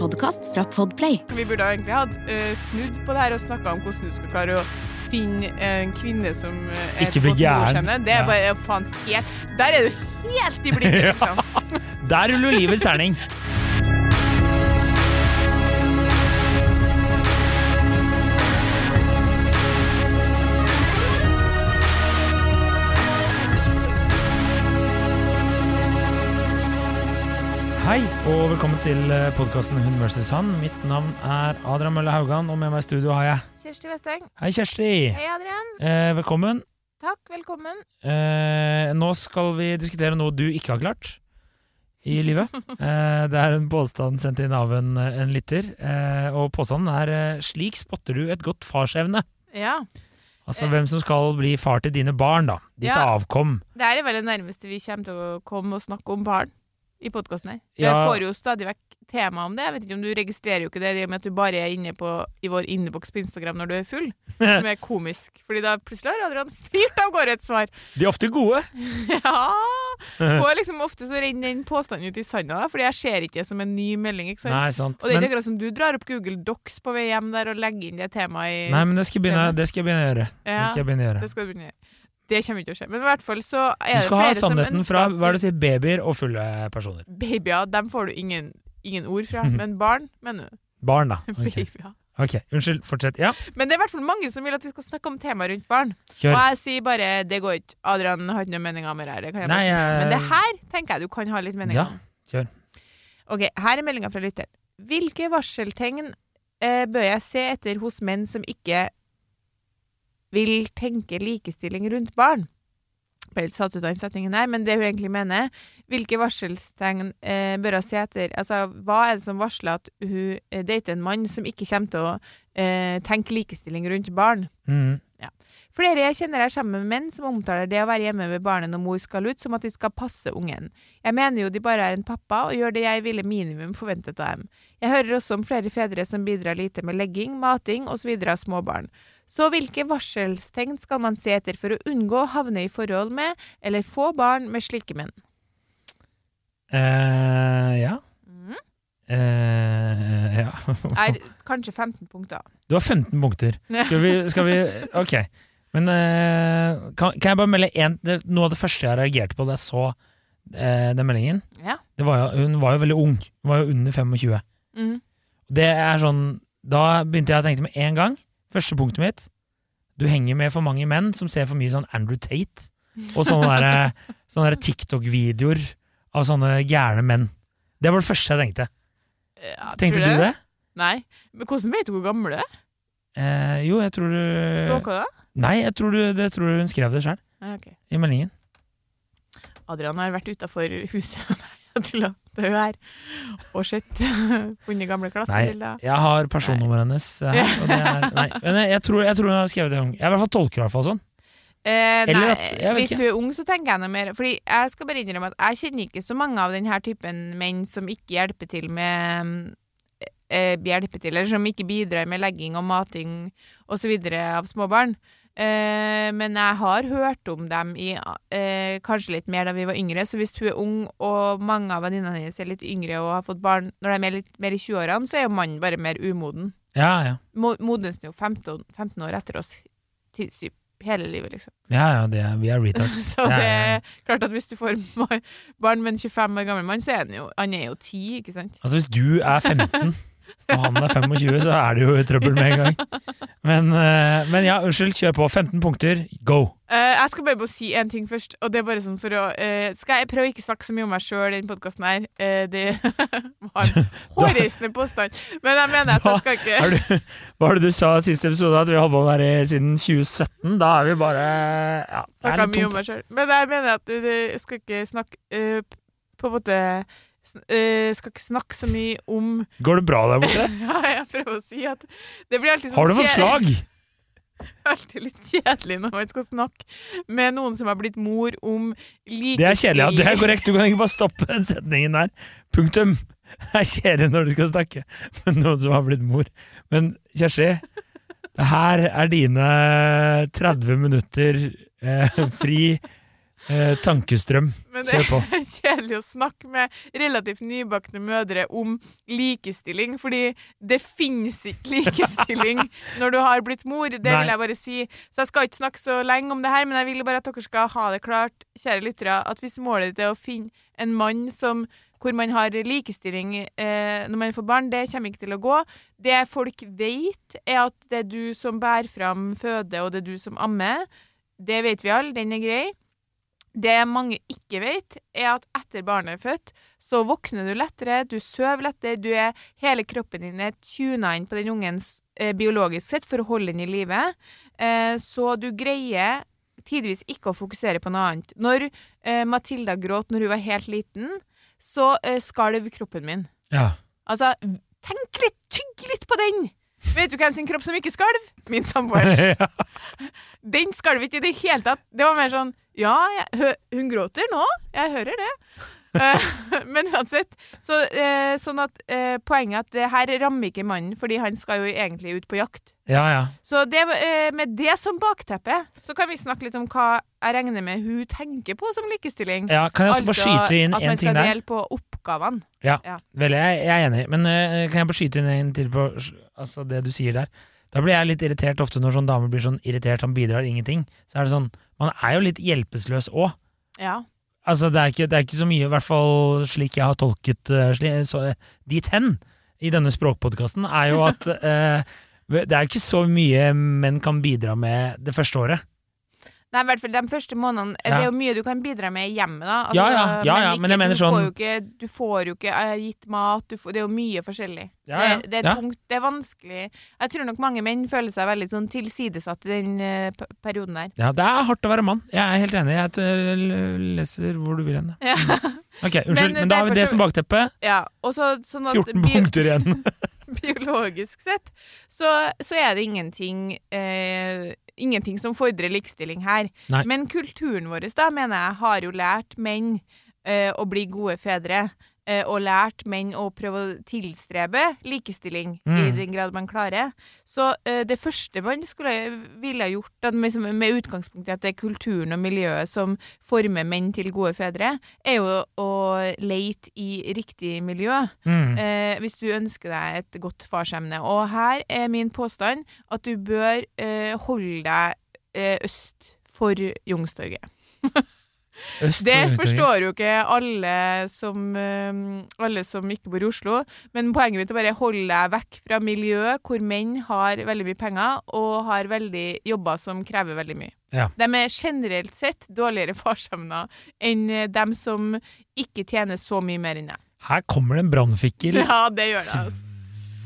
podkast fra Podplay. Vi burde egentlig hatt uh, snudd på det her og snakka om hvordan du skal klare å finne en kvinne som eh, er Ikke bli på gæren. Det er Ja. bare faen helt Der er du helt i blikket, liksom. Der ruller livets terning. Hei, og velkommen til podkasten Hun versus han. Mitt navn er Adrian Mølle Haugan, og med meg i studio har jeg Kjersti Westeng. Hei, Kjersti. Hei, Adrian. Eh, velkommen. Takk, velkommen. Eh, nå skal vi diskutere noe du ikke har klart i livet. Eh, det er en påstand sendt inn av en, en lytter, eh, og påstanden er eh, 'slik spotter du et godt farsevne'. Ja. Altså Eh. hvem som skal bli far til dine barn, da. Ditt Ja. avkom. Det er vel det nærmeste vi kommer til å komme og snakke om barn i podkasten her. Ja. Jeg får jo stadig vekk tema om det. Jeg vet ikke om Du registrerer jo ikke det i og med at du bare er inne på, i vår inneboks på Instagram når du er full, som er komisk. Fordi da plutselig har Adrian fyrt av gårde et svar. De er ofte gode. Ja! Får liksom ofte så renner den påstanden ut i sanda, fordi jeg ser ikke det som en ny melding. ikke sant? Nei, sant. Og det er ikke akkurat som du drar opp Google Docs på vei hjem der og legger inn det temaet i nei, men det skal jeg begynne, det skal jeg begynne å gjøre. Det Ja, skal jeg begynne å gjøre. det skal du begynne å gjøre. Det kommer ikke til å skje. Men i hvert fall så er Du skal ha flere sannheten fra hva er det du sier, babyer og fulle personer. Babyer, dem får du ingen, ingen ord fra. Men barn, mener du? Barn, da. Ok, Babyer. Ok, Unnskyld, fortsett. Ja, Men det er i hvert fall mange som vil at vi skal snakke om temaet rundt barn. kjør. Og jeg sier bare det går ikke. Adrian har ikke noen meninger om. Det her. jeg Nei. Men det her tenker jeg du kan ha litt meninger Ja, kjør. Ok, her er meldinga fra lytteren. Hvilke varseltegn eh, bør jeg se etter hos menn som ikke vil tenke likestilling rundt barn? Ble litt satt ut av den setningen her, men det hun egentlig mener Hvilke varselstegn eh, bør hun se etter? Altså, hva er det som varsler at hun eh, dater en mann som ikke kommer til å eh, tenke likestilling rundt barn? Mm. Flere jeg kjenner er sammen med menn som omtaler det å være hjemme med barnet når mor skal ut, som at de skal passe ungen. Jeg mener jo de bare er en pappa, og gjør det jeg ville minimum forventet av dem. Jeg hører også om flere fedre som bidrar lite med legging, mating osv. av småbarn. Så hvilke varselstegn skal man se etter for å unngå å havne i forhold med, eller få barn med slike menn? Eh, ja. Mm. Eh, ja. Er kanskje 15 punkter. Du har 15 punkter. Skal vi, skal vi Ok. Men eh, kan, kan jeg bare melde én Noe av det første jeg reagerte på da jeg så eh, den meldingen, Ja. det var jo, hun var jo veldig ung. Hun var jo under 25. Mm. Det er sånn Da begynte jeg å tenke med en gang. Første punktet mitt. Du henger med for mange menn som ser for mye sånn Andrew Tate og sånne, sånne TikTok-videoer av sånne gærne menn. Det var det første jeg tenkte. Ja, Tenkte du det? Nei. Men hvordan vet du hvor gammel du er? Eh, jo, jeg tror du Stalker du det? Nei, jeg tror, du, det tror du hun skrev det sjøl, Okay. i meldingen. Adrian har vært utafor huset til at hun er her og sett funnet gamle Nei, klassebilder. jeg har personnummeret hennes her. Og det er, nei, men jeg, jeg, tror, jeg tror hun har skrevet det. Jeg i hvert fall tolker det i hvert fall sånn. Eh, Eller nei, at- hvis hun er ung, så tenker jeg noe mer Fordi jeg skal bare innrømme at jeg kjenner ikke så mange av denne typen menn som ikke hjelper til med eh, Hjelper til, eller som ikke bidrar med legging og mating osv. av små barn. Eh, men jeg har hørt om dem i eh, kanskje litt mer da vi var yngre. Så hvis hun er ung, og mange av venninnene hennes er litt yngre og har fått barn når de er litt mer i 20-årene, så er jo mannen bare mer umoden. Ja, ja. Mo Modnes jo 15, 15 år etter oss til, hele livet, liksom. ja, ja det er, vi er retards. Så det er klart at hvis du får barn med en 25 år gammel mann, så er han jo, han er jo 10, ikke sant? Altså, hvis du er 15, og han er 25, så er det jo i trøbbel med en gang. Men, eh, men ja, unnskyld, kjør på. 15 punkter, go! Eh, jeg skal bare si en ting først, og det er bare sånn for å eh, Skal jeg prøve å ikke snakke så mye om meg sjøl i denne podkasten her? Det var en hårreisende påstand, men jeg mener at jeg skal ikke du, hva var det du sa i siste episode, at vi har holdt på med det siden 2017? Da er vi bare ja, snakka mye om meg sjøl. Men jeg mener at jeg skal ikke snakke på en måte eh, Skal ikke snakke så mye om Går det bra der borte? Ja, jeg prøver å si at det blir alltid sånn Har du fått kje- slag? alltid litt kjedelig når man skal snakke med noen som har blitt mor om likestilling. Det er kjedelig, ja. Det er korrekt. Du kan ikke bare stoppe den setningen der. Punktum. Det er kjedelig når du skal snakke med noen som har blitt mor. Men Kjersti, her er dine 30 minutter eh, fri Eh, tankestrøm. Men det er kjedelig å snakke med relativt nybakte mødre om likestilling, fordi det finnes ikke likestilling når du har blitt mor. Det Nei. vil jeg bare si. Så jeg skal ikke snakke så lenge om det her, men jeg vil bare at dere skal ha det klart, kjære lyttere, at hvis målet ditt er å finne en mann som hvor man har likestilling eh, når man får barn, det kommer ikke til å gå. Det folk vet, er at det er du som bærer fram føde, og det er du som ammer. Det vet vi alle, den er grei. Det mange ikke vet, er at etter barnet er født, så våkner du lettere, du sover lettere, du er, hele kroppen din er tuna inn på den ungen eh, biologisk sett for å holde den i live. Eh, så du greier tidvis ikke å fokusere på noe annet. Når eh, Matilda gråt når hun var helt liten, så eh, skalv kroppen min. Ja. Altså, tenk litt, tygg litt på den! Vet du hvem sin kropp som ikke skalv? Min samboers. Den skalv ikke i det hele tatt. Det var mer sånn Ja, jeg, hun gråter nå. Jeg hører det. Eh, men uansett. Så, eh, sånn at eh, poenget at det her rammer ikke mannen, fordi han skal jo egentlig ut på jakt. ja, ja. Så det, med det som bakteppe, så kan vi snakke litt om hva jeg regner med hun tenker på som likestilling. ja kan jeg også bare skyte inn Altså at man en ting skal der? dele på oppgavene. Vel, jeg, jeg er enig, men uh, kan jeg bare skyte inn en til på altså det du sier der? Da blir jeg litt irritert ofte når sånn dame blir sånn irritert, han bidrar ingenting. Så er det sånn, Man er jo litt hjelpeløs òg. Ja. Altså, det er, ikke, det er ikke så mye, i hvert fall slik jeg har tolket uh, sli, så, dit hen i denne språkpodkasten, er jo at uh, det er ikke så mye menn kan bidra med det første året. Nei, i hvert fall de første månedene. Ja. Det er jo mye du kan bidra med i hjemmet, da. Altså, Ja, ja, ja, ja, men mener du sånn- Får ikke, du får jo ikke uh, gitt mat, du får, det er jo mye forskjellig. Det, det er tungt, det er vanskelig. Jeg tror nok mange menn føler seg veldig sånn tilsidesatt i den uh, perioden der. Ja, det er hardt å være mann. Jeg er helt enig. Jeg leser hvor du vil hen. Ja. Ok, unnskyld, men, Men da har vi det som bakteppe. ja. Og så sånn at 14 punkter igjen. biologisk sett, så, så er det ingenting eh, Ingenting som fordrer likestilling her. Nei. Men kulturen vår da, mener jeg, har jo lært menn uh, å bli gode fedre. Eh, Og lært menn å prøve å tilstrebe likestilling i Mm. den grad man klarer. Så uh, det første man skulle ville gjort, at, med, med utgangspunkt i at det er kulturen og miljøet som former menn til gode fedre, er jo å leite i riktig miljø Mm. Uh, hvis du ønsker deg et godt farsemne. Og her er min påstand at du bør uh, holde deg øst for Youngstorget. Det forstår jo ikke alle som, eh, alle som ikke bor i Oslo, men poenget mitt er bare holde deg vekk fra miljø hvor menn har veldig mye penger og har veldig jobber som krever veldig mye. Ja. De er generelt sett dårligere farsevner enn eh, dem som ikke tjener så mye mer enn deg. Her kommer det en brannfikkel Ja, det gjør det. Altså.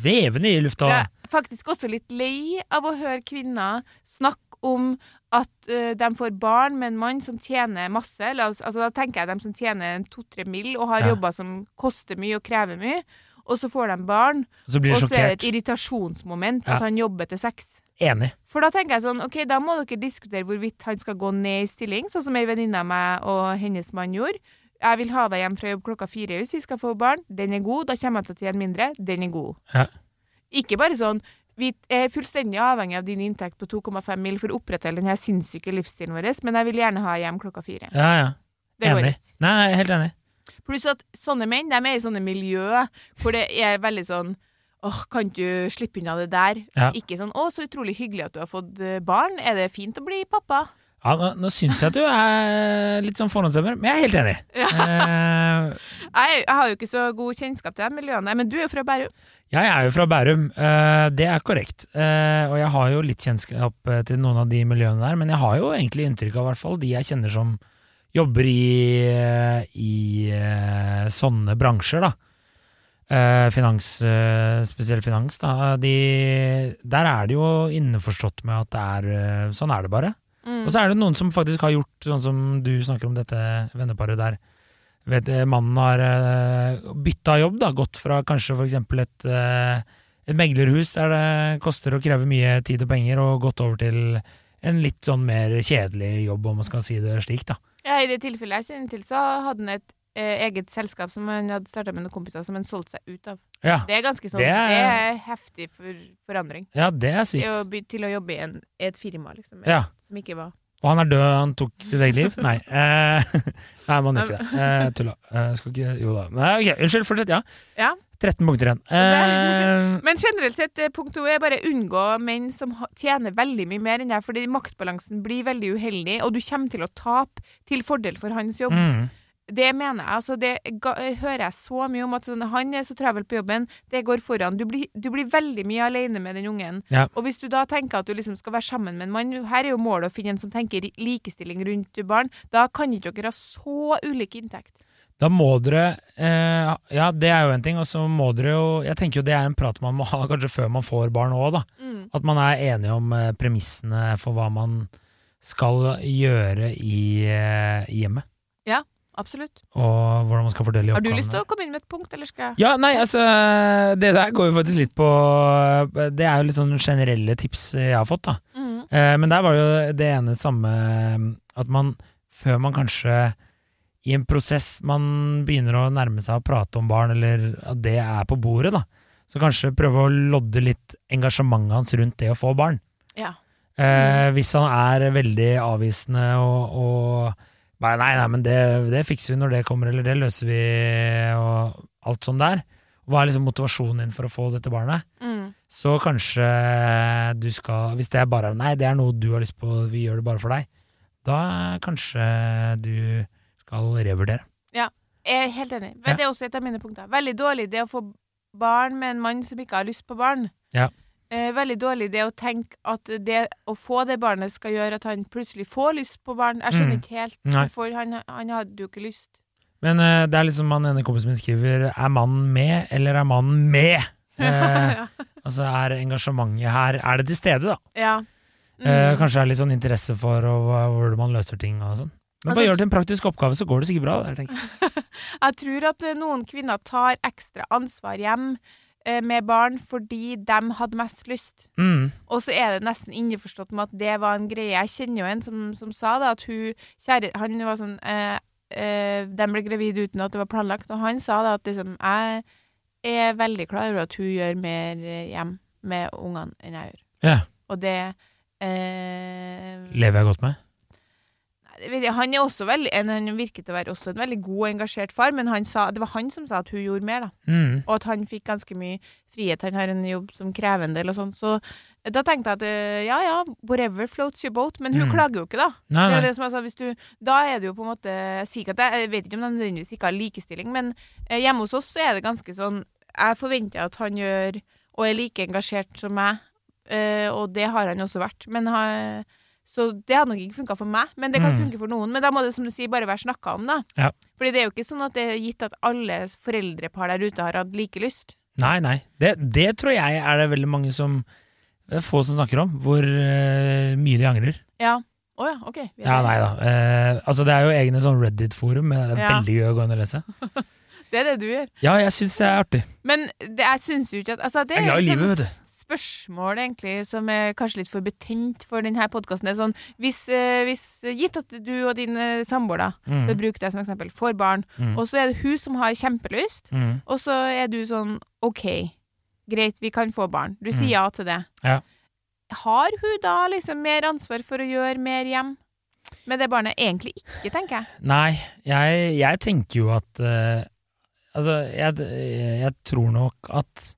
svevende i lufta. Jeg er faktisk også litt lei av å høre kvinner snakke om at uh, de får barn med en mann som tjener masse. Altså, da tenker jeg dem som tjener to-tre mill. og har Ja. jobber som koster mye og krever mye. Og så får de barn, Så blir og så er det et irritasjonsmoment Ja. at han jobber til seks. Enig. For da tenker jeg sånn, ok, da må dere diskutere hvorvidt han skal gå ned i stilling, sånn som ei venninne av meg og hennes mann gjorde. Jeg vil ha deg hjem fra jobb klokka fire hvis vi skal få barn. Den er god. Da kommer jeg til å tjene mindre. Den er god. Ja. Ikke bare sånn vi er fullstendig avhengig av din inntekt på 2,5 mil for å opprettholde denne sinnssyke livsstilen vår, men jeg vil gjerne ha hjem klokka fire. Ja, ja. Enig. Nei, jeg er helt enig. Pluss at sånne menn de er i sånne miljø hvor det er veldig sånn Åh, kan du slippe unna det der? Ja. Ikke sånn 'Å, så utrolig hyggelig at du har fått eh, barn. Er det fint å bli pappa?' Ja, nå nå syns jeg at du er litt sånn forhåndsdømmer, men jeg er helt enig. Eh, Jeg, jeg har jo ikke så god kjennskap til de miljøene, men du er jo fra Bærum. jeg er jo fra Bærum, uh, det er korrekt. Uh, og jeg har jo litt kjennskap til noen av de miljøene der, men jeg har jo egentlig inntrykk av i hvert fall de jeg kjenner som jobber i, i sånne bransjer, da. Finans, spesielt finans, da. De, der er det jo innforstått med at det er Sånn er det bare. Mm. Og så er det noen som faktisk har gjort sånn som du snakker om dette venneparet der. Vet, eh, mannen har uh, bytta jobb, da, gått fra kanskje for eksempel et, eh, et meglerhus der det koster å kreve mye tid og penger, og gått over til en litt sånn mer kjedelig jobb, om man skal si det slik, da. Ja, I det tilfellet jeg kjenner til, så hadde han et eh, eget selskap som han hadde starta med noen kompiser, som han solgte seg ut av. Ja, Det er ganske sånn, Det det er- er, heftig for, forandring. ja det er Det er å sykt. by, til å jobbe i en, et firma, liksom, Ja. som ikke var Og han er død, han tok sitt eget liv? Nei. Eh, nei, man gjør ikke det. Eh, Tulla. Eh, skal ikke Jo da. Nei, ok, unnskyld, fortsett. Ja. Ja. 13 punkter igjen. Eh, Men generelt sett, eh, punkt to er bare unngå menn som tjener veldig mye mer enn deg, fordi maktbalansen blir veldig uheldig, og du kommer til å tape til fordel for hans jobb. mm, Det mener jeg. altså Det ga, hører jeg så mye om at sånn, han er så travel på jobben, det går foran. Du blir, du blir veldig mye alene med den ungen. Ja. Og hvis du da tenker at du liksom skal være sammen med en mann Her er jo målet å finne en som tenker likestilling rundt barn. Da kan ikke dere ha så ulik inntekt. da må dere eh, Ja, det er jo en ting, og så må dere jo Jeg tenker jo det er en prat man må ha kanskje før man får barn òg, da. Mm. At man er enige om eh, premissene for hva man skal gjøre i, eh, hjemmet. Absolutt. Og hvordan man skal fordele Har du lyst til å komme inn med et punkt, eller skal jeg Ja, nei, altså Det der går jo faktisk litt på Det er jo litt sånn generelle tips jeg har fått, da. mm. Eh, men der var det jo det ene samme At man, før man kanskje i en prosess man begynner å nærme seg å prate om barn, eller at det er på bordet, da, så kanskje prøve å lodde litt engasjementet hans rundt det å få barn. Ja. Eh, hvis han er veldig avvisende og, og nei, nei, men det, det fikser vi når det kommer, eller det løser vi, og alt sånn der. Hva er liksom motivasjonen din for å få dette barnet? Mm. Så kanskje du skal Hvis det er bare nei, det er noe du har lyst på, vi gjør det bare for deg, da kanskje du skal revurdere. Ja, Jeg er helt enig. Men. Det er også et av mine punkter. Veldig dårlig det å få barn med en mann som ikke har lyst på barn. Ja. Eh, veldig dårlig det å tenke at det å få det barnet skal gjøre at han plutselig får lyst på barn. Jeg skjønner Mm. ikke helt hvorfor. Han, han hadde jo ikke lyst. Men eh, det er liksom han ene kompisen min skriver Er mannen med, eller er mannen med? Eh, altså er engasjementet her Er det til stede, da? ja. Mm. Eh, kanskje det er litt sånn interesse for og, hvordan man løser ting og sånn. Men Altså- bare gjør det til en praktisk oppgave, så går det sikkert bra. Der, tenker jeg. Jeg tror at eh, noen kvinner tar ekstra ansvar hjem eh, med barn fordi de hadde mest lyst. Mm. Og så er det nesten innforstått med at det var en greie. Jeg kjenner jo en som, som sa det, at hun kjære, Han var sånn eh, eh, De ble gravid uten at det var planlagt, og han sa det at liksom Jeg er veldig klar over at hun gjør mer eh, hjem med ungene enn jeg gjør. Ja. Og det eh, Lever jeg godt med? Nei, det vet jeg. Han veldig en, Han virket å være også en veldig god og engasjert far, men han sa, det var han som sa at hun gjorde mer, da. Mm. Og at han fikk ganske mye frihet. Han har en jobb som krever en del og sånn. Så da tenkte jeg at eh, ja ja, whatever floats your boat. Men hun Mm. klager jo ikke, da. Nei, Det er det sa, du, da er det jo på en måte Jeg vet ikke om de nødvendigvis ikke har likestilling, men eh, hjemme hos oss så er det ganske sånn Jeg forventer at han gjør og er like engasjert som meg, eh, og det har han også vært. Men ha, så det hadde nok ikke funka for meg, men det kan Mm. funke for noen. Men da må det som du sier, bare være snakka om, da. Ja. Fordi det er jo ikke sånn at det er gitt at alle foreldrepar der ute har hatt like lyst. Nei, nei. Det, det tror jeg er det veldig mange som det er få som snakker om, hvor uh, mye de angrer. Ja. Å ja, OK. Ja, nei da. Uh, altså, det er jo egne sånn Reddit-forum, men det er Ja. veldig gøy å gå inn og lese. Det er det du gjør. Ja, jeg syns det er artig. Men det, jeg syns jo ikke at altså, Det Jeg er glad i sånn livet, vet du. Spørsmål egentlig som er kanskje litt for betent for denne podkasten. Sånn, hvis, eh, hvis Gitt at du og din eh, samboer, da, Mm. for bruke deg som eksempel, får barn, Mm. og så er det hun som har kjempelyst, Mm. og så er du sånn OK, greit, vi kan få barn. Du sier Mm. ja til det. Ja. Har hun da liksom mer ansvar for å gjøre mer hjem med det barnet? Egentlig ikke, tenker jeg. Nei, jeg, jeg tenker jo at uh, Altså, jeg, jeg tror nok at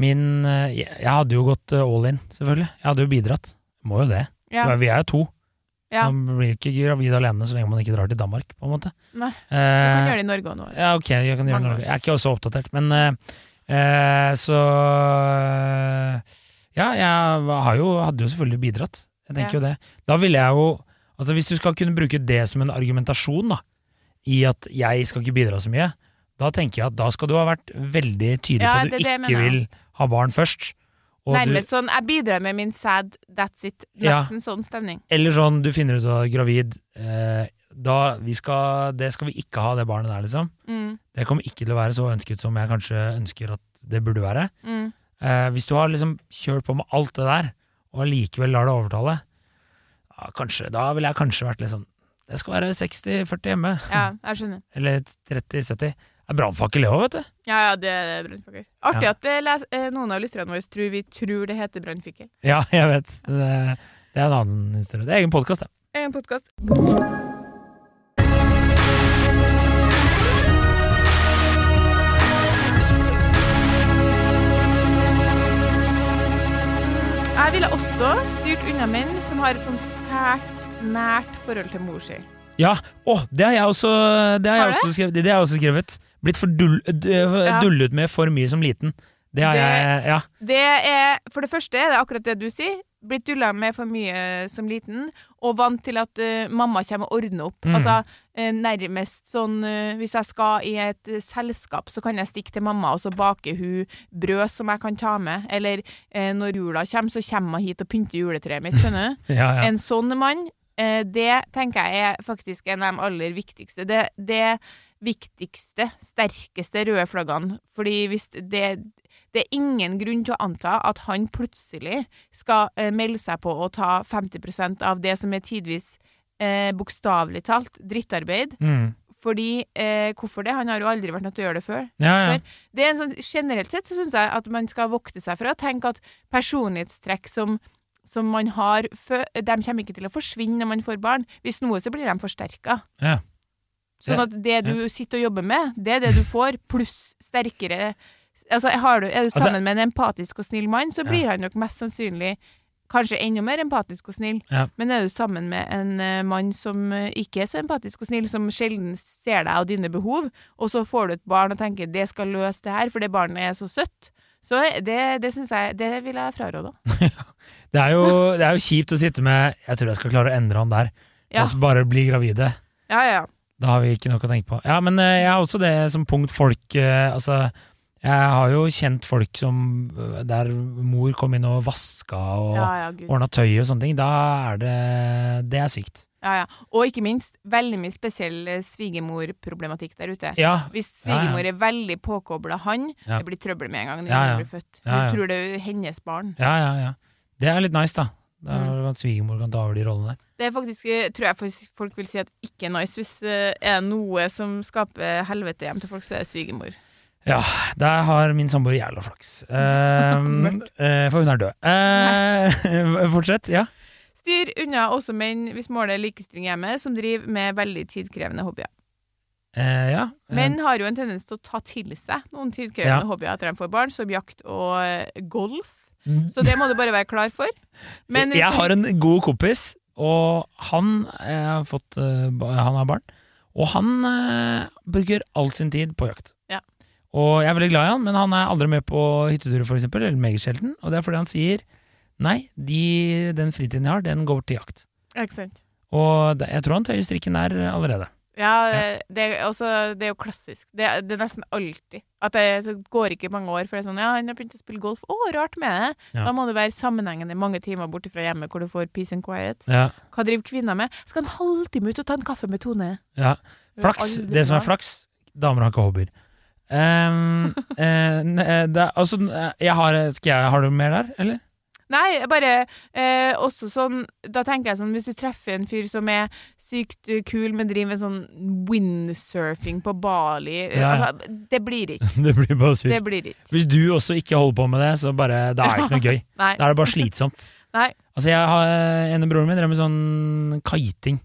min eh, jeg, hadde jo gått eh, all in, selvfølgelig. Jeg hadde jo bidratt. Må jo det. Ja. Vi er jo to. ja. Man blir ikke gravid alene så lenge man ikke drar til Danmark, på en måte. Nei, Du Eh, kan gjøre det i Norge òg nå. Ja, ok, jeg kan gjøre Mange år noe. Jeg er ikke så oppdatert, men eh, eh, så eh, Ja, jeg har jo, hadde jo selvfølgelig bidratt. Jeg tenker Ja. jo det. Da ville jeg jo Altså Hvis du skal kunne bruke det som en argumentasjon da i at jeg skal ikke bidra så mye, da tenker jeg at da skal du ha vært veldig tydelig Ja, på at du det det ikke vil ha barn først. Og du, Nærmest sånn Jeg bidrar med min sad, that's it. Ja. Nesten sånn stemning. eller sånn, du finner ut at du er gravid. Eh, da, vi skal, det skal vi ikke ha, det barnet der, liksom. Mm, Det kommer ikke til å være så ønsket som jeg kanskje ønsker at det burde være. mm. Eh, hvis du har liksom kjørt på med alt det der, og allikevel lar det overtale, ja, kanskje, da ville jeg kanskje vært litt sånn Det skal være 60-40 hjemme. Ja, jeg skjønner. Eller 30-70. Det er brannfakkel, det òg, vet du. Ja, ja, det er brannfakkel. Artig Ja. at det les, eh, noen av lytterne våre tror vi tror det heter brannfakkel. Ja, jeg vet. Det, det er en annen historie. Det er egen podkast, det. Egen podkast. Jeg ville også styrt unna menn som har et sånn sært nært forhold til mor si. Ja, å, det har jeg også, det har jeg også, skrevet, det har jeg også skrevet. Blitt for dull, Ja. dullet med for mye som liten. Det har Det- jeg, ja. Det er, for det første er det akkurat det du sier. Blitt dulla med for mye som liten, og vant til at uh, mamma kommer og ordner opp. Mm. Altså uh, nærmest sånn uh, Hvis jeg skal i et eh, selskap, så kan jeg stikke til mamma, og så baker hun brød som jeg kan ta med. Eller eh, når jula kommer, så kommer hun hit og pynter juletreet mitt, skjønner du? ja, ja. En sånn mann, eh, det tenker jeg er faktisk en av de aller viktigste. Det, det viktigste, sterkeste røde flaggene. Fordi hvis det det er ingen grunn til å anta at han plutselig skal eh, melde seg på å ta 50% av det som er tidvis eh, bokstavelig talt drittarbeid. Mm. Fordi eh, Hvorfor det? Han har jo aldri vært nødt til å gjøre det før. ja, ja. Det er en sånn, Generelt sett så syns jeg at man skal vokte seg for å tenke at personlighetstrekk som, som man har før, de kommer ikke til å forsvinne når man får barn. Hvis noe, så blir de forsterka. ja. Sånn at det du sitter og jobber med, det er det du får, pluss sterkere Altså, har du, Er du Altså- sammen med en empatisk og snill mann, så Ja. blir han nok mest sannsynlig kanskje enda mer empatisk og snill. Ja. Men er du sammen med en uh, mann som uh, ikke er så empatisk og snill, som sjelden ser deg og dine behov, og så får du et barn og tenker 'det skal løse det her', for det barnet er så søtt, så det, det syns jeg Det vil jeg fraråde. Det, er jo, det er jo kjipt å sitte med 'jeg tror jeg skal klare å endre han der', Ja. og så bare bli gravide. Ja, ja. Da har vi ikke noe å tenke på. Ja, men eh, jeg har også det som punkt folk Altså, jeg har jo kjent folk som eh, Der mor kom inn og vaska og Ja, ja, ordna tøy og sånne ting. Da er det Det er sykt. Ja, ja. Og ikke minst veldig mye spesiell eh, svigermorproblematikk der ute. Ja. Hvis svigermor er veldig påkobla han, det blir trøbbel med en gang når han blir født. Hun tror det er hennes barn. Ja, ja, ja. Det er litt nice, da. Da Mm. At svigermor kan ta over de rollene der. Det er faktisk, eh, tror jeg folk vil si at ikke er nice. Hvis det er noe som skaper helvete hjem til folk, så er det svigermor. Ja, der har min samboer jævla flaks. Eh, for hun er død. Uh, fortsett. Ja. Styr unna også menn hvis målet er likestilling hjemme, som driver med veldig tidkrevende hobbyer. Uh, ja. Menn har jo en tendens til å ta til seg noen tidkrevende hobbyer etter de får barn, som jakt og golf. mm. Så det må du bare være klar for. Men jeg har en god kompis, og han har fått Han har barn. Og han bruker all sin tid på jakt. Ja. Og jeg er veldig glad i han, men han er aldri med på hytteturer, for eksempel, eller meget sjelden. Og det er fordi han sier nei, de, den fritiden jeg har, den går til jakt. Ikke sant. Og det, jeg tror han tøyer strikken der allerede. Ja, det, er også, det er jo klassisk. Det, det er nesten alltid. At det går ikke mange år før det er sånn Ja, han har begynt å spille golf. Å, rart med det. Ja. Da må det være sammenhengende mange timer borte fra hjemmet hvor du får peace and quiet. Ja, Hva driver kvinner med? Skal en halvtime ut og ta en kaffe med Tone? ja. Flaks. Det som er flaks, damer har ikke hobbyer. Um, eh, eh, er- altså, eh, jeg har, skal jeg, har du mer der, eller? Nei, bare eh, også sånn Da tenker jeg sånn Hvis du treffer en fyr som er sykt eh, kul, men driver med sånn windsurfing på Bali eh, Ja. altså, Det blir ikke. Det blir bare surt. Det blir ikke. Hvis du også ikke holder på med det, så bare, da er det ikke noe gøy. Da er det bare slitsomt. Nei. Altså, jeg har En av broren min drev med sånn kiting.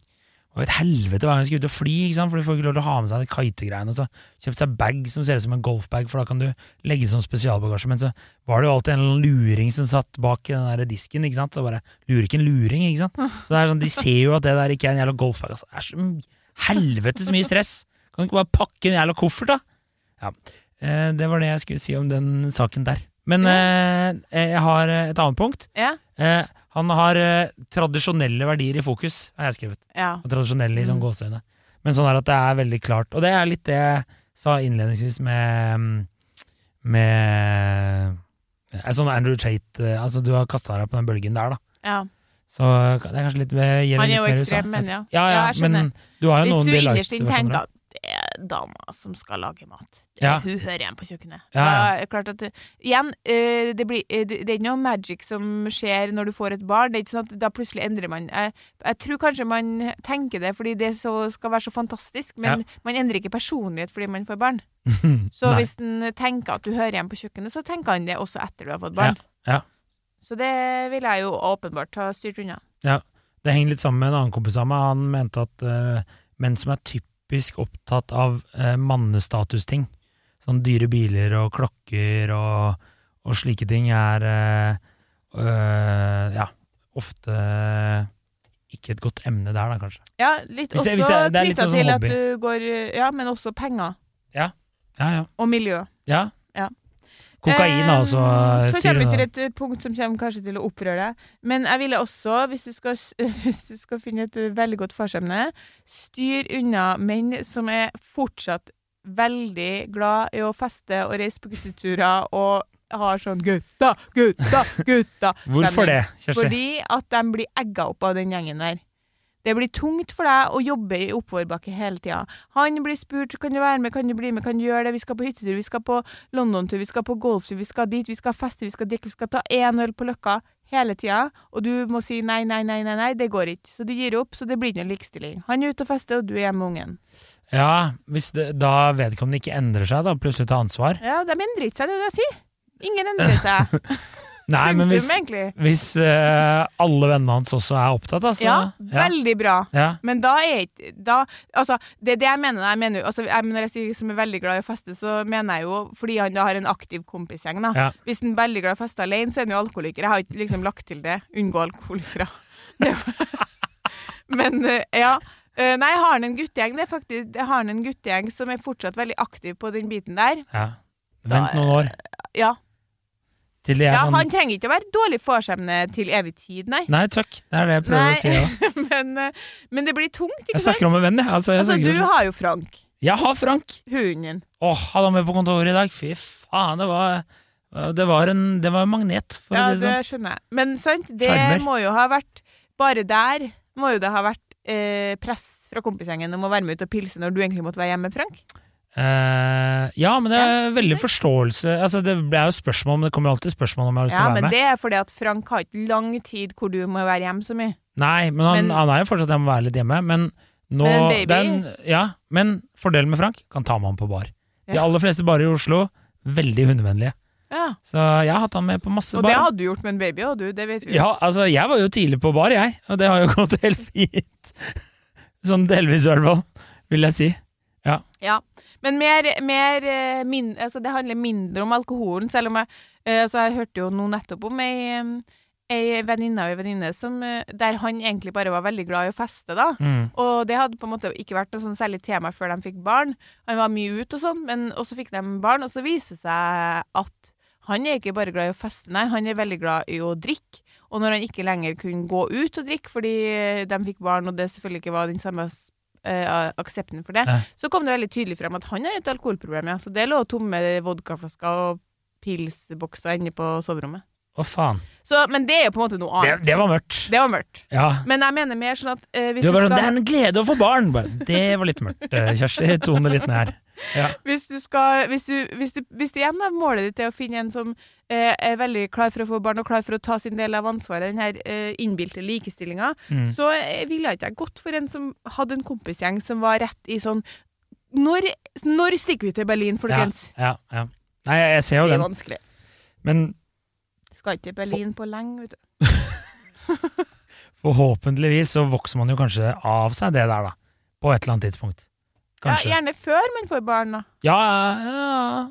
Og et helvete hver gang vi skulle ut og fly, ikke sant? for du får ikke lov til å ha med seg de kitegreiene. Så kjøpte seg bag som ser ut som en golfbag, for da kan du legge sånn spesialbagasje. Men så var det jo alltid en luring som satt bak den der disken, ikke sant. Så bare lurer ikke en luring, ikke sant. Så det er sånn, de ser jo at det der ikke er en jævla golfbag. Altså. Det er så helvete helvetes mye stress. Kan du ikke bare pakke en jævla koffert, da? Ja. Eh, det var det jeg skulle si om den saken der. Men eh, jeg har eh, et annet punkt. Ja. Eh, han har eh, tradisjonelle verdier i fokus, har jeg skrevet. ja. Og tradisjonelle i sånn Mm. gåseøyne. Men sånn er at det er veldig klart. Og det er litt det jeg sa innledningsvis med mm, Med eh, Sånn Andrew Tate eh, Altså, du har kasta deg på den bølgen der, da. ja. Så det er kanskje litt gjelder Han er jo ekstrem, men ja. Ja, ja, Ja, men du har jo Hvis noen du innerst inne tenker at dama som skal lage mat, Ja. hun hører hjemme på kjøkkenet. Ja, ja. Klart at Igjen, eh, det, blir, eh, det er ikke noe magic som skjer når du får et barn. Det er ikke sånn at da plutselig endrer man Jeg, jeg tror kanskje man tenker det fordi det så, skal være så fantastisk, men man endrer ikke personlighet fordi man får barn. Så hvis den tenker at du hører hjemme på kjøkkenet, så tenker han det også etter du har fått barn. Ja, ja. Så det vil jeg jo åpenbart ha styrt unna. Det henger litt sammen med en annen kompis av meg. Han mente at uh, menn som er typisk opptatt av eh, mannestatusting, sånn dyre biler og klokker og, og slike ting, er eh, øh, ja, ofte ikke et godt emne der, da, kanskje. Ja, litt Hvis også det- er litt knytta sånn til til at du går Ja, men også penger. Ja, ja. Og miljø. ja. Kokain er også Eh, Så kommer vi til et eh, punkt som kommer kanskje til å opprøre deg. Men jeg ville også, hvis du skal, hvis du skal finne et eh, veldig godt farsemne, styr unna menn som er fortsatt veldig glad i å feste og reise på gutteturer og har sånn 'gutta, gutta, gutta'. Hvorfor det, Kjersti? Fordi at de blir egga opp av den gjengen der. Det blir tungt for deg å jobbe i oppoverbakke hele tida. Han blir spurt kan du være med, kan du bli med, kan du gjøre det, vi skal på hyttetur, vi skal på London-tur, vi skal på golftur, vi skal dit, vi skal feste, vi skal drikke, vi skal ta én øl på Løkka hele tida, og du må si nei, nei, nei, nei, nei, det går ikke. Så du gir opp, så det blir ikke noe likestilling. Han er ute og fester, og du er hjemme med ungen. Ja, hvis det, da vedkommende ikke endrer seg, da plutselig tar ansvar. Ja, de endrer ikke seg, det er det jeg sier. Ingen endrer seg. Nei, men hvis, hvis uh, alle vennene hans også er opptatt, altså. Ja, Ja, veldig bra. ja. Men da er ikke da, Altså, det er det jeg mener. Jeg mener altså, jeg, når jeg sier som er veldig glad i å feste, så mener jeg jo fordi han da har en aktiv kompisgjeng, da. Ja. Hvis han er veldig glad i å feste alene, så er han jo alkoholiker. Jeg har ikke liksom lagt til det. Unngå alkoholikere. Men uh, ja. Uh, Nei, har han en guttegjeng? Det er faktisk har han en guttegjeng som er fortsatt veldig aktiv på den biten der. ja. Vent noen år Ja. Til de er ja sånn han trenger ikke å være dårlig forsemne til evig tid, nei. Nei takk, det er det jeg prøver Nei. å si òg. men, eh, men det blir tungt, ikke sant? Jeg sant? snakker om en venn, jeg. Altså, jeg, Altså, du om- har jo Frank, jeg har Frank! hunden. Åh, hadde han med på kontoret i dag. Fy faen, det var Det var en, det var en magnet, for Ja, å si det sånn. det skjønner jeg. Men sant, det Charmer. må jo ha vært Bare der må jo det ha vært eh, press fra kompisgjengen om å være med ut og pilse når du egentlig måtte være hjemme, Frank. Eh, ja, men det er Ja, veldig forståelse Altså, det er jo spørsmål, men det kommer alltid spørsmål om jeg har lyst til Ja, å være men det er fordi at Frank har ikke lang tid hvor du må være hjemme så mye. Nei, men han, Men- han er jo fortsatt hjemme og være litt hjemme. Men nå Men baby- er Ja, men fordelen med Frank kan ta med han på bar. De aller fleste barer i Oslo veldig hundevennlige. Ja. Så jeg har hatt han med på masse Og det hadde du gjort med en baby òg, du. Det vet vi. Ja, altså, jeg var jo tidlig på bar, jeg, og det har jo gått helt fint. Sånn delvis, i hvert fall, vil jeg si. Ja. Men mer, mer eh, min, altså Det handler mindre om alkoholen, selv om jeg eh, altså Jeg hørte jo nå nettopp om ei, ei venninne av ei venninne som, eh, der han egentlig bare var veldig glad i å feste, da. Mm. Og det hadde på en måte ikke vært noe sånn særlig tema før de fikk barn. Han var mye ute og sånn, men så fikk de barn, og så viser det seg at han er ikke bare glad i å feste, nei, han er veldig glad i å drikke. Og når han ikke lenger kunne gå ut og drikke fordi de fikk barn, og det selvfølgelig ikke var den samme eh, aksepten for det, Ja. så kom det veldig tydelig frem at han har et alkoholproblem, ja. Så det lå tomme vodkaflasker og pilsbokser inne på soverommet. Å, faen. Så, men det er jo på en måte noe annet. det var mørkt. Det var mørkt. Ja. Men jeg mener mer sånn at uh, hvis Du bare sånn, skal Det er en glede å få barn! Bare, det var litt mørkt, eh, Kjersti. Tone det litt ned her. Ja. hvis du skal hvis du, hvis du, hvis det igjen er målet ditt er å finne en som eh, er veldig klar for å få barn og klar for å ta sin del av ansvaret, den her eh, innbilte likestillinga, Mm. så eh, ville ikke jeg gått for en som hadde en kompisgjeng som var rett i sånn Når, når stikker vi til Berlin, folkens? Ja, ja. Nei, jeg, jeg ser jo Det er den, vanskelig. men Skal ikke til Berlin på lenge, vet du. forhåpentligvis så vokser man jo kanskje av seg det der, da. På et eller annet tidspunkt. Ja, gjerne før man får barn, da. Ja, ja,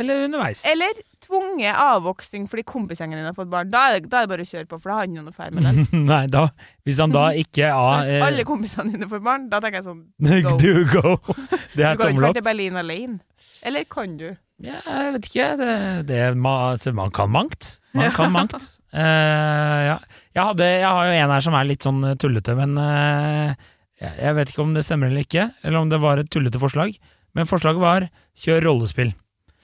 eller underveis. Eller tvunget avvoksing fordi kompisgjengen din har fått barn. Da er, det, da er det bare å kjøre på, for da har han jo noe feil med den. Nei, da Hvis han da ikke ah, Hvis alle kompisene dine får barn, da tenker jeg sånn eh, go. Do go! Det Du er kan ikke tommel dra opp. til Berlin alene. Eller kan du? Ja, jeg vet ikke. Det, det, ma- altså, man kan mangt. Man kan mangt. Uh, ja. jeg, hadde, jeg har jo en her som er litt sånn tullete, men eh, jeg, vet ikke om det stemmer eller ikke, eller om det var et tullete forslag. Men forslaget var 'kjør rollespill'.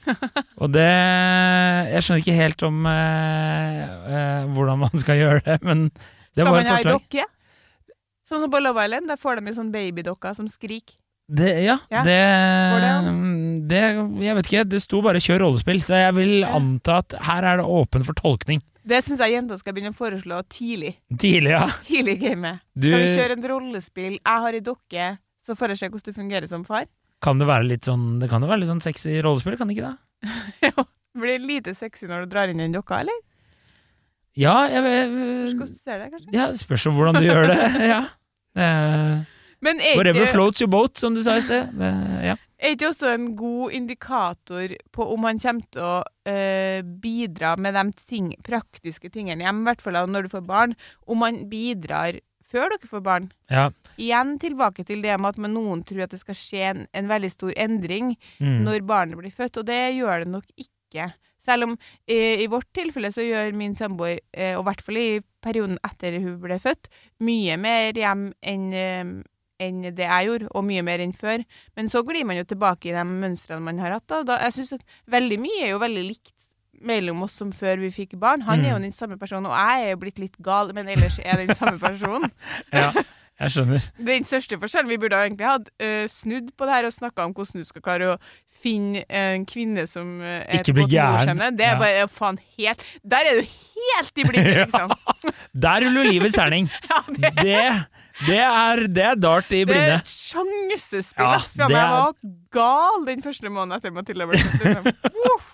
Og det Jeg skjønner ikke helt om eh, eh, hvordan man skal gjøre det, men det Skal var man et ha ei forslag. dokke? Sånn som på Love Island, der får de jo sånn babydokker som skriker. Det, ja, Ja, det, det, det Jeg vet ikke, det sto bare 'kjør rollespill', så jeg vil anta at her er det åpen for tolkning. Det syns jeg jenter skal begynne å foreslå tidlig. Tidlig, ja. Tidlig gamet. Du, Kan vi kjøre et rollespill? Jeg har ei dokke, så får jeg se hvordan du fungerer som far. kan det være litt sånn Det kan jo være litt sånn sexy rollespill, kan det ikke det? Jo, Blir det lite sexy når du drar inn den dokka, eller? Ja, jeg, Hvordan jeg, du ser det, kanskje? ja, spørs jo hvordan du gjør det. Ja. Eh, Men er whatever floats your boat, som du sa i sted. Det, ja. er ikke også en god indikator på om han kommer til å eh, bidra med de ting, praktiske tingene hjemme, i hvert fall når du får barn, om han bidrar før dere får barn? ja. Igjen tilbake til det med at noen tror at det skal skje en, en veldig stor endring Mm. når barnet blir født, og det gjør det nok ikke. Selv om eh, i vårt tilfelle så gjør min samboer, eh, og i hvert fall i perioden etter hun ble født, mye mer hjem enn eh, enn det jeg gjorde, og mye mer enn før. Men så glir man jo tilbake i de mønstrene man har hatt. Da. Da, jeg synes at veldig mye er jo veldig likt mellom oss som før vi fikk barn. Han er jo Mm. den samme personen, og jeg er jo blitt litt gal, men ellers er jeg den samme personen. ja, jeg skjønner. Den største forskjellen Vi burde egentlig hatt uh, snudd på det her og snakka om hvordan du skal klare å finne en kvinne som uh, er Ikke bli gæren. Det er Ja. bare faen helt Der er du helt i blikket, liksom. Der ruller livets terning. Ja, det, Det, det, er, det er dart i blinde. det er sjansespill. Ja. Jeg er- var gal den første måneden etter Mathilde ble født. Liksom.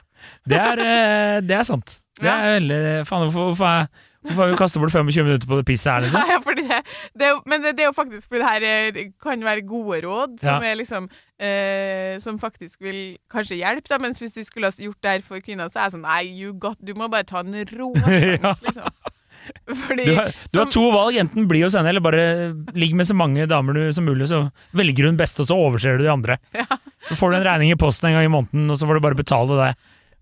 Det er, eh, det er sant. Det er veldig Faen, hvorfor, hvorfor, er- hvorfor har vi kastet bort 25 minutter på det pisset her, liksom? Ja, det, det er men det, det er jo faktisk fordi det her er, kan være gode råd, som Ja. liksom eh, Som faktisk vil kanskje hjelpe, da. Mens hvis du skulle ha gjort det her for kvinner, så er jeg sånn Nei, you got, du må bare ta en rå sjanse, Ja. liksom. Fordi Du har, du har to valg. Enten bli hos henne, eller bare ligg med så mange damer du, som mulig, så velger hun beste, og så overser du de andre. Ja. Så får du en regning i posten en gang i måneden, og så får du bare betale det.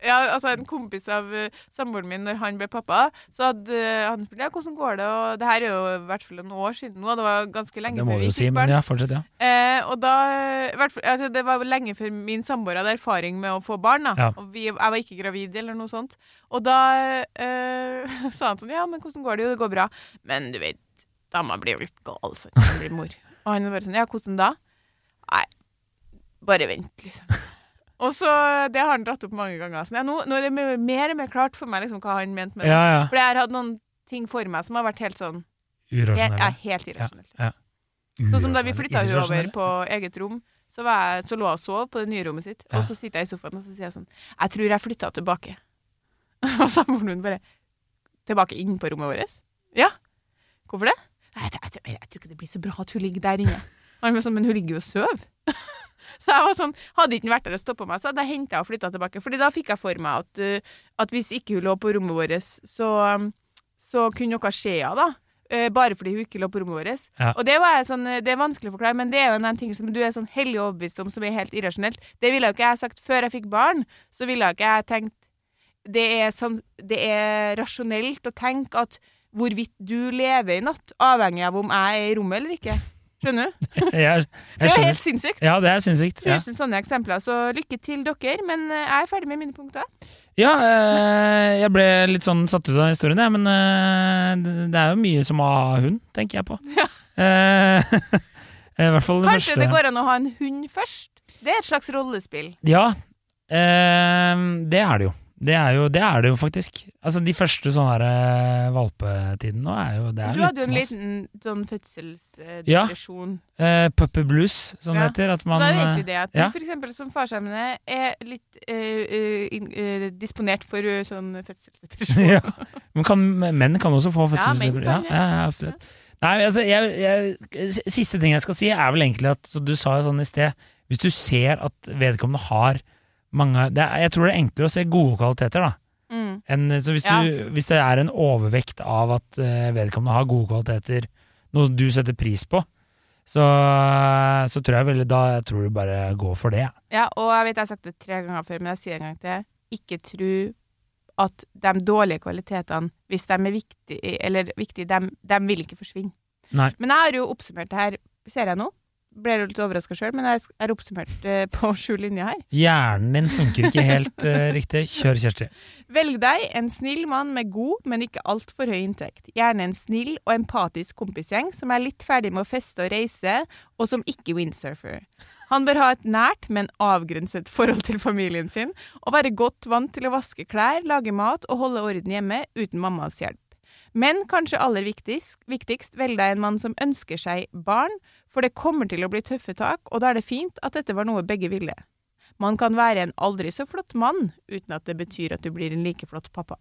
Ja, altså En kompis av uh, samboeren min, når han ble pappa, så hadde uh, han spurt ja, hvordan går det. Og det her er jo i hvert fall noen år siden nå. Det var ganske lenge før vi fikk si, barn. ja, fortsett, ja. Eh, og da hvert fall, altså, Det var lenge før min samboer hadde erfaring med å få barn. da Ja. Og vi, Jeg var ikke gravid eller noe sånt. Og da eh, sa han sånn Ja, men hvordan går det? Jo, det går bra. Men du vet, dama blir jo litt gal sånn hun blir mor. Og han var bare sånn Ja, hvordan da? Nei, bare vent, liksom. Og så, Det har han dratt opp mange ganger. Så ja, nå, nå er det mer og mer klart for meg liksom, hva han mente med det. Ja, ja. For jeg har hatt noen ting for meg som har vært helt sånn helt, Urasjonelle. ja, helt irrasjonelt. Sånn som da vi flytta hun over på eget rom, så, var jeg, så lå jeg og sov på det nye rommet sitt. Ja. Og så sitter jeg i sofaen og så sier jeg sånn Jeg tror jeg flytta tilbake. og samboeren min bare Tilbake inn på rommet vårt? Ja. Hvorfor det? Jeg, jeg, jeg, tror ikke det blir så bra at hun ligger der inne. Sånn, Men hun ligger jo og sover. så jeg var sånn, Hadde ikke vært der og stoppa meg, så hadde jeg henta og flytta tilbake. Fordi da fikk jeg for meg at, uh, at hvis ikke hun lå på rommet vårt, så, så kunne noe skje henne, da. Eh, bare fordi hun ikke lå på rommet vårt. Ja. Og det, sånn, det er vanskelig å forklare, men det er jo en av de tingene som du er sånn hellig overbevist om, som er helt irrasjonelt. Det ville jo ikke jeg sagt før jeg fikk barn. Så ville jo ikke jeg tenkt det er, sånn, det er rasjonelt å tenke at hvorvidt du lever i natt, avhengig av om jeg er i rommet eller ikke. Skjønner du? Jeg, Det jeg er jo skjønner. helt sinnssykt. Ja, det er sinnssykt. Ja, Tusen sånne eksempler. Så lykke til dere, men eh, jeg er ferdig med mine punkter. ja eh, jeg ble litt sånn satt ut av historien, jeg, men eh, det- det er jo mye som å ha hund, tenker jeg på. Ja. Eh, I hvert fall det Kanskje første. det går an å ha en hund først? Det er et slags rollespill. Ja, eh, det er det jo. Det er, jo, det er det jo faktisk. Altså De første sånne her, eh, valpetiden nå er jo det er Du hadde jo en liten sånn fødselsdepresjon. eh, Puppy blues, som det Ja. heter. At man det er jo eh, egentlig det at ja. for eksempel som farsamene er litt eh, in, inn- eh, disponert for eh, sånn fødselsdepresjon. ja. Men kan, menn kan også få Ja, fødselsdepresjon. Ja, ja, ja, absolutt. Nei, altså, jeg, jeg, siste ting jeg skal si, er vel egentlig at så Du sa jo sånn i sted Hvis du ser at vedkommende har mange er, Jeg tror det er enklere å se gode kvaliteter, da. Mm. En, så hvis, Ja. du, hvis det er en overvekt av at eh, vedkommende har gode kvaliteter, noe du setter pris på, så, så tror jeg vel da jeg tror du bare går for det. Ja, og jeg vet jeg har sagt det tre ganger før, men jeg sier en gang til. Ikke tro at de dårlige kvalitetene, hvis de er viktige, eller viktige, de, de vil ikke forsvinne. Nei. Men jeg har jo oppsummert det her, ser jeg nå. Ble jo litt overraska sjøl, men jeg er oppsummert på sju linjer her. Hjernen din funker ikke helt uh, riktig. Kjør, Kjersti. Velg deg en snill mann med god, men ikke altfor høy inntekt. Gjerne en snill og empatisk kompisgjeng som er litt ferdig med å feste og reise, og som ikke windsurfer. Han bør ha et nært, men avgrenset forhold til familien sin, og være godt vant til å vaske klær, lage mat og holde orden hjemme uten mammas hjelp. Men kanskje aller viktigst, viktigst velg deg en mann som ønsker seg barn, for det kommer til å bli tøffe tak, og da er det fint at dette var noe begge ville. Man kan være en aldri så flott mann uten at det betyr at du blir en like flott pappa.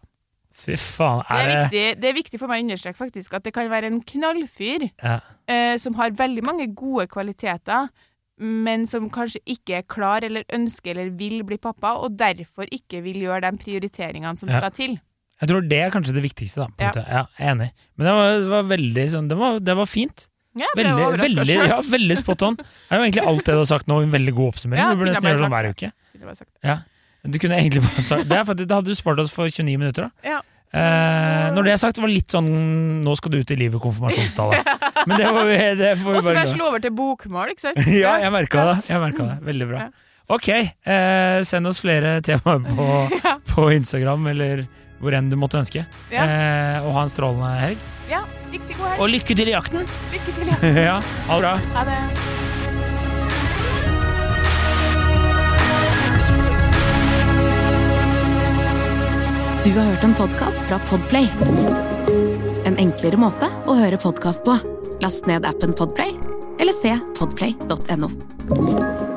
Fy faen. Det er, Er viktig, det er viktig for meg å understreke faktisk at det kan være en knallfyr ja. eh, som har veldig mange gode kvaliteter, men som kanskje ikke er klar eller ønsker eller vil bli pappa, og derfor ikke vil gjøre de prioriteringene som Ja. skal til. Jeg tror det er kanskje det viktigste, da. På Ja. måte. Ja, jeg er enig. Men det var, det var veldig sånn Det var, det var fint. Ja, Veldig, veldig, ja, veldig spot on. Det er jo egentlig alt det du har sagt nå, en veldig god oppsummering. Ja, du burde nesten bare gjøre sånn sagt hver uke. Bare sagt. Du kunne egentlig bare sagt Det, faktisk, det hadde du spart oss for 29 minutter, da. Ja. Eh, når det er sagt, det var litt sånn Nå skal du ut i livet, konfirmasjonstallet. Men det, var, det får vi Og så bare slå over til bokmål, ikke sant? Ja, jeg merka det. Jeg merket det. Veldig bra. Ok, eh, send oss flere temaer på, på Instagram, eller hvor enn du måtte ønske. Eh, og ha en strålende helg. Ja, riktig god helg. Og lykke til i jakten! Lykke til. i jakten. ja, ha det bra. Ha det. Du har hørt en podkast fra Podplay. En enklere måte å høre podkast på. Last ned appen Podplay, eller se podplay.no.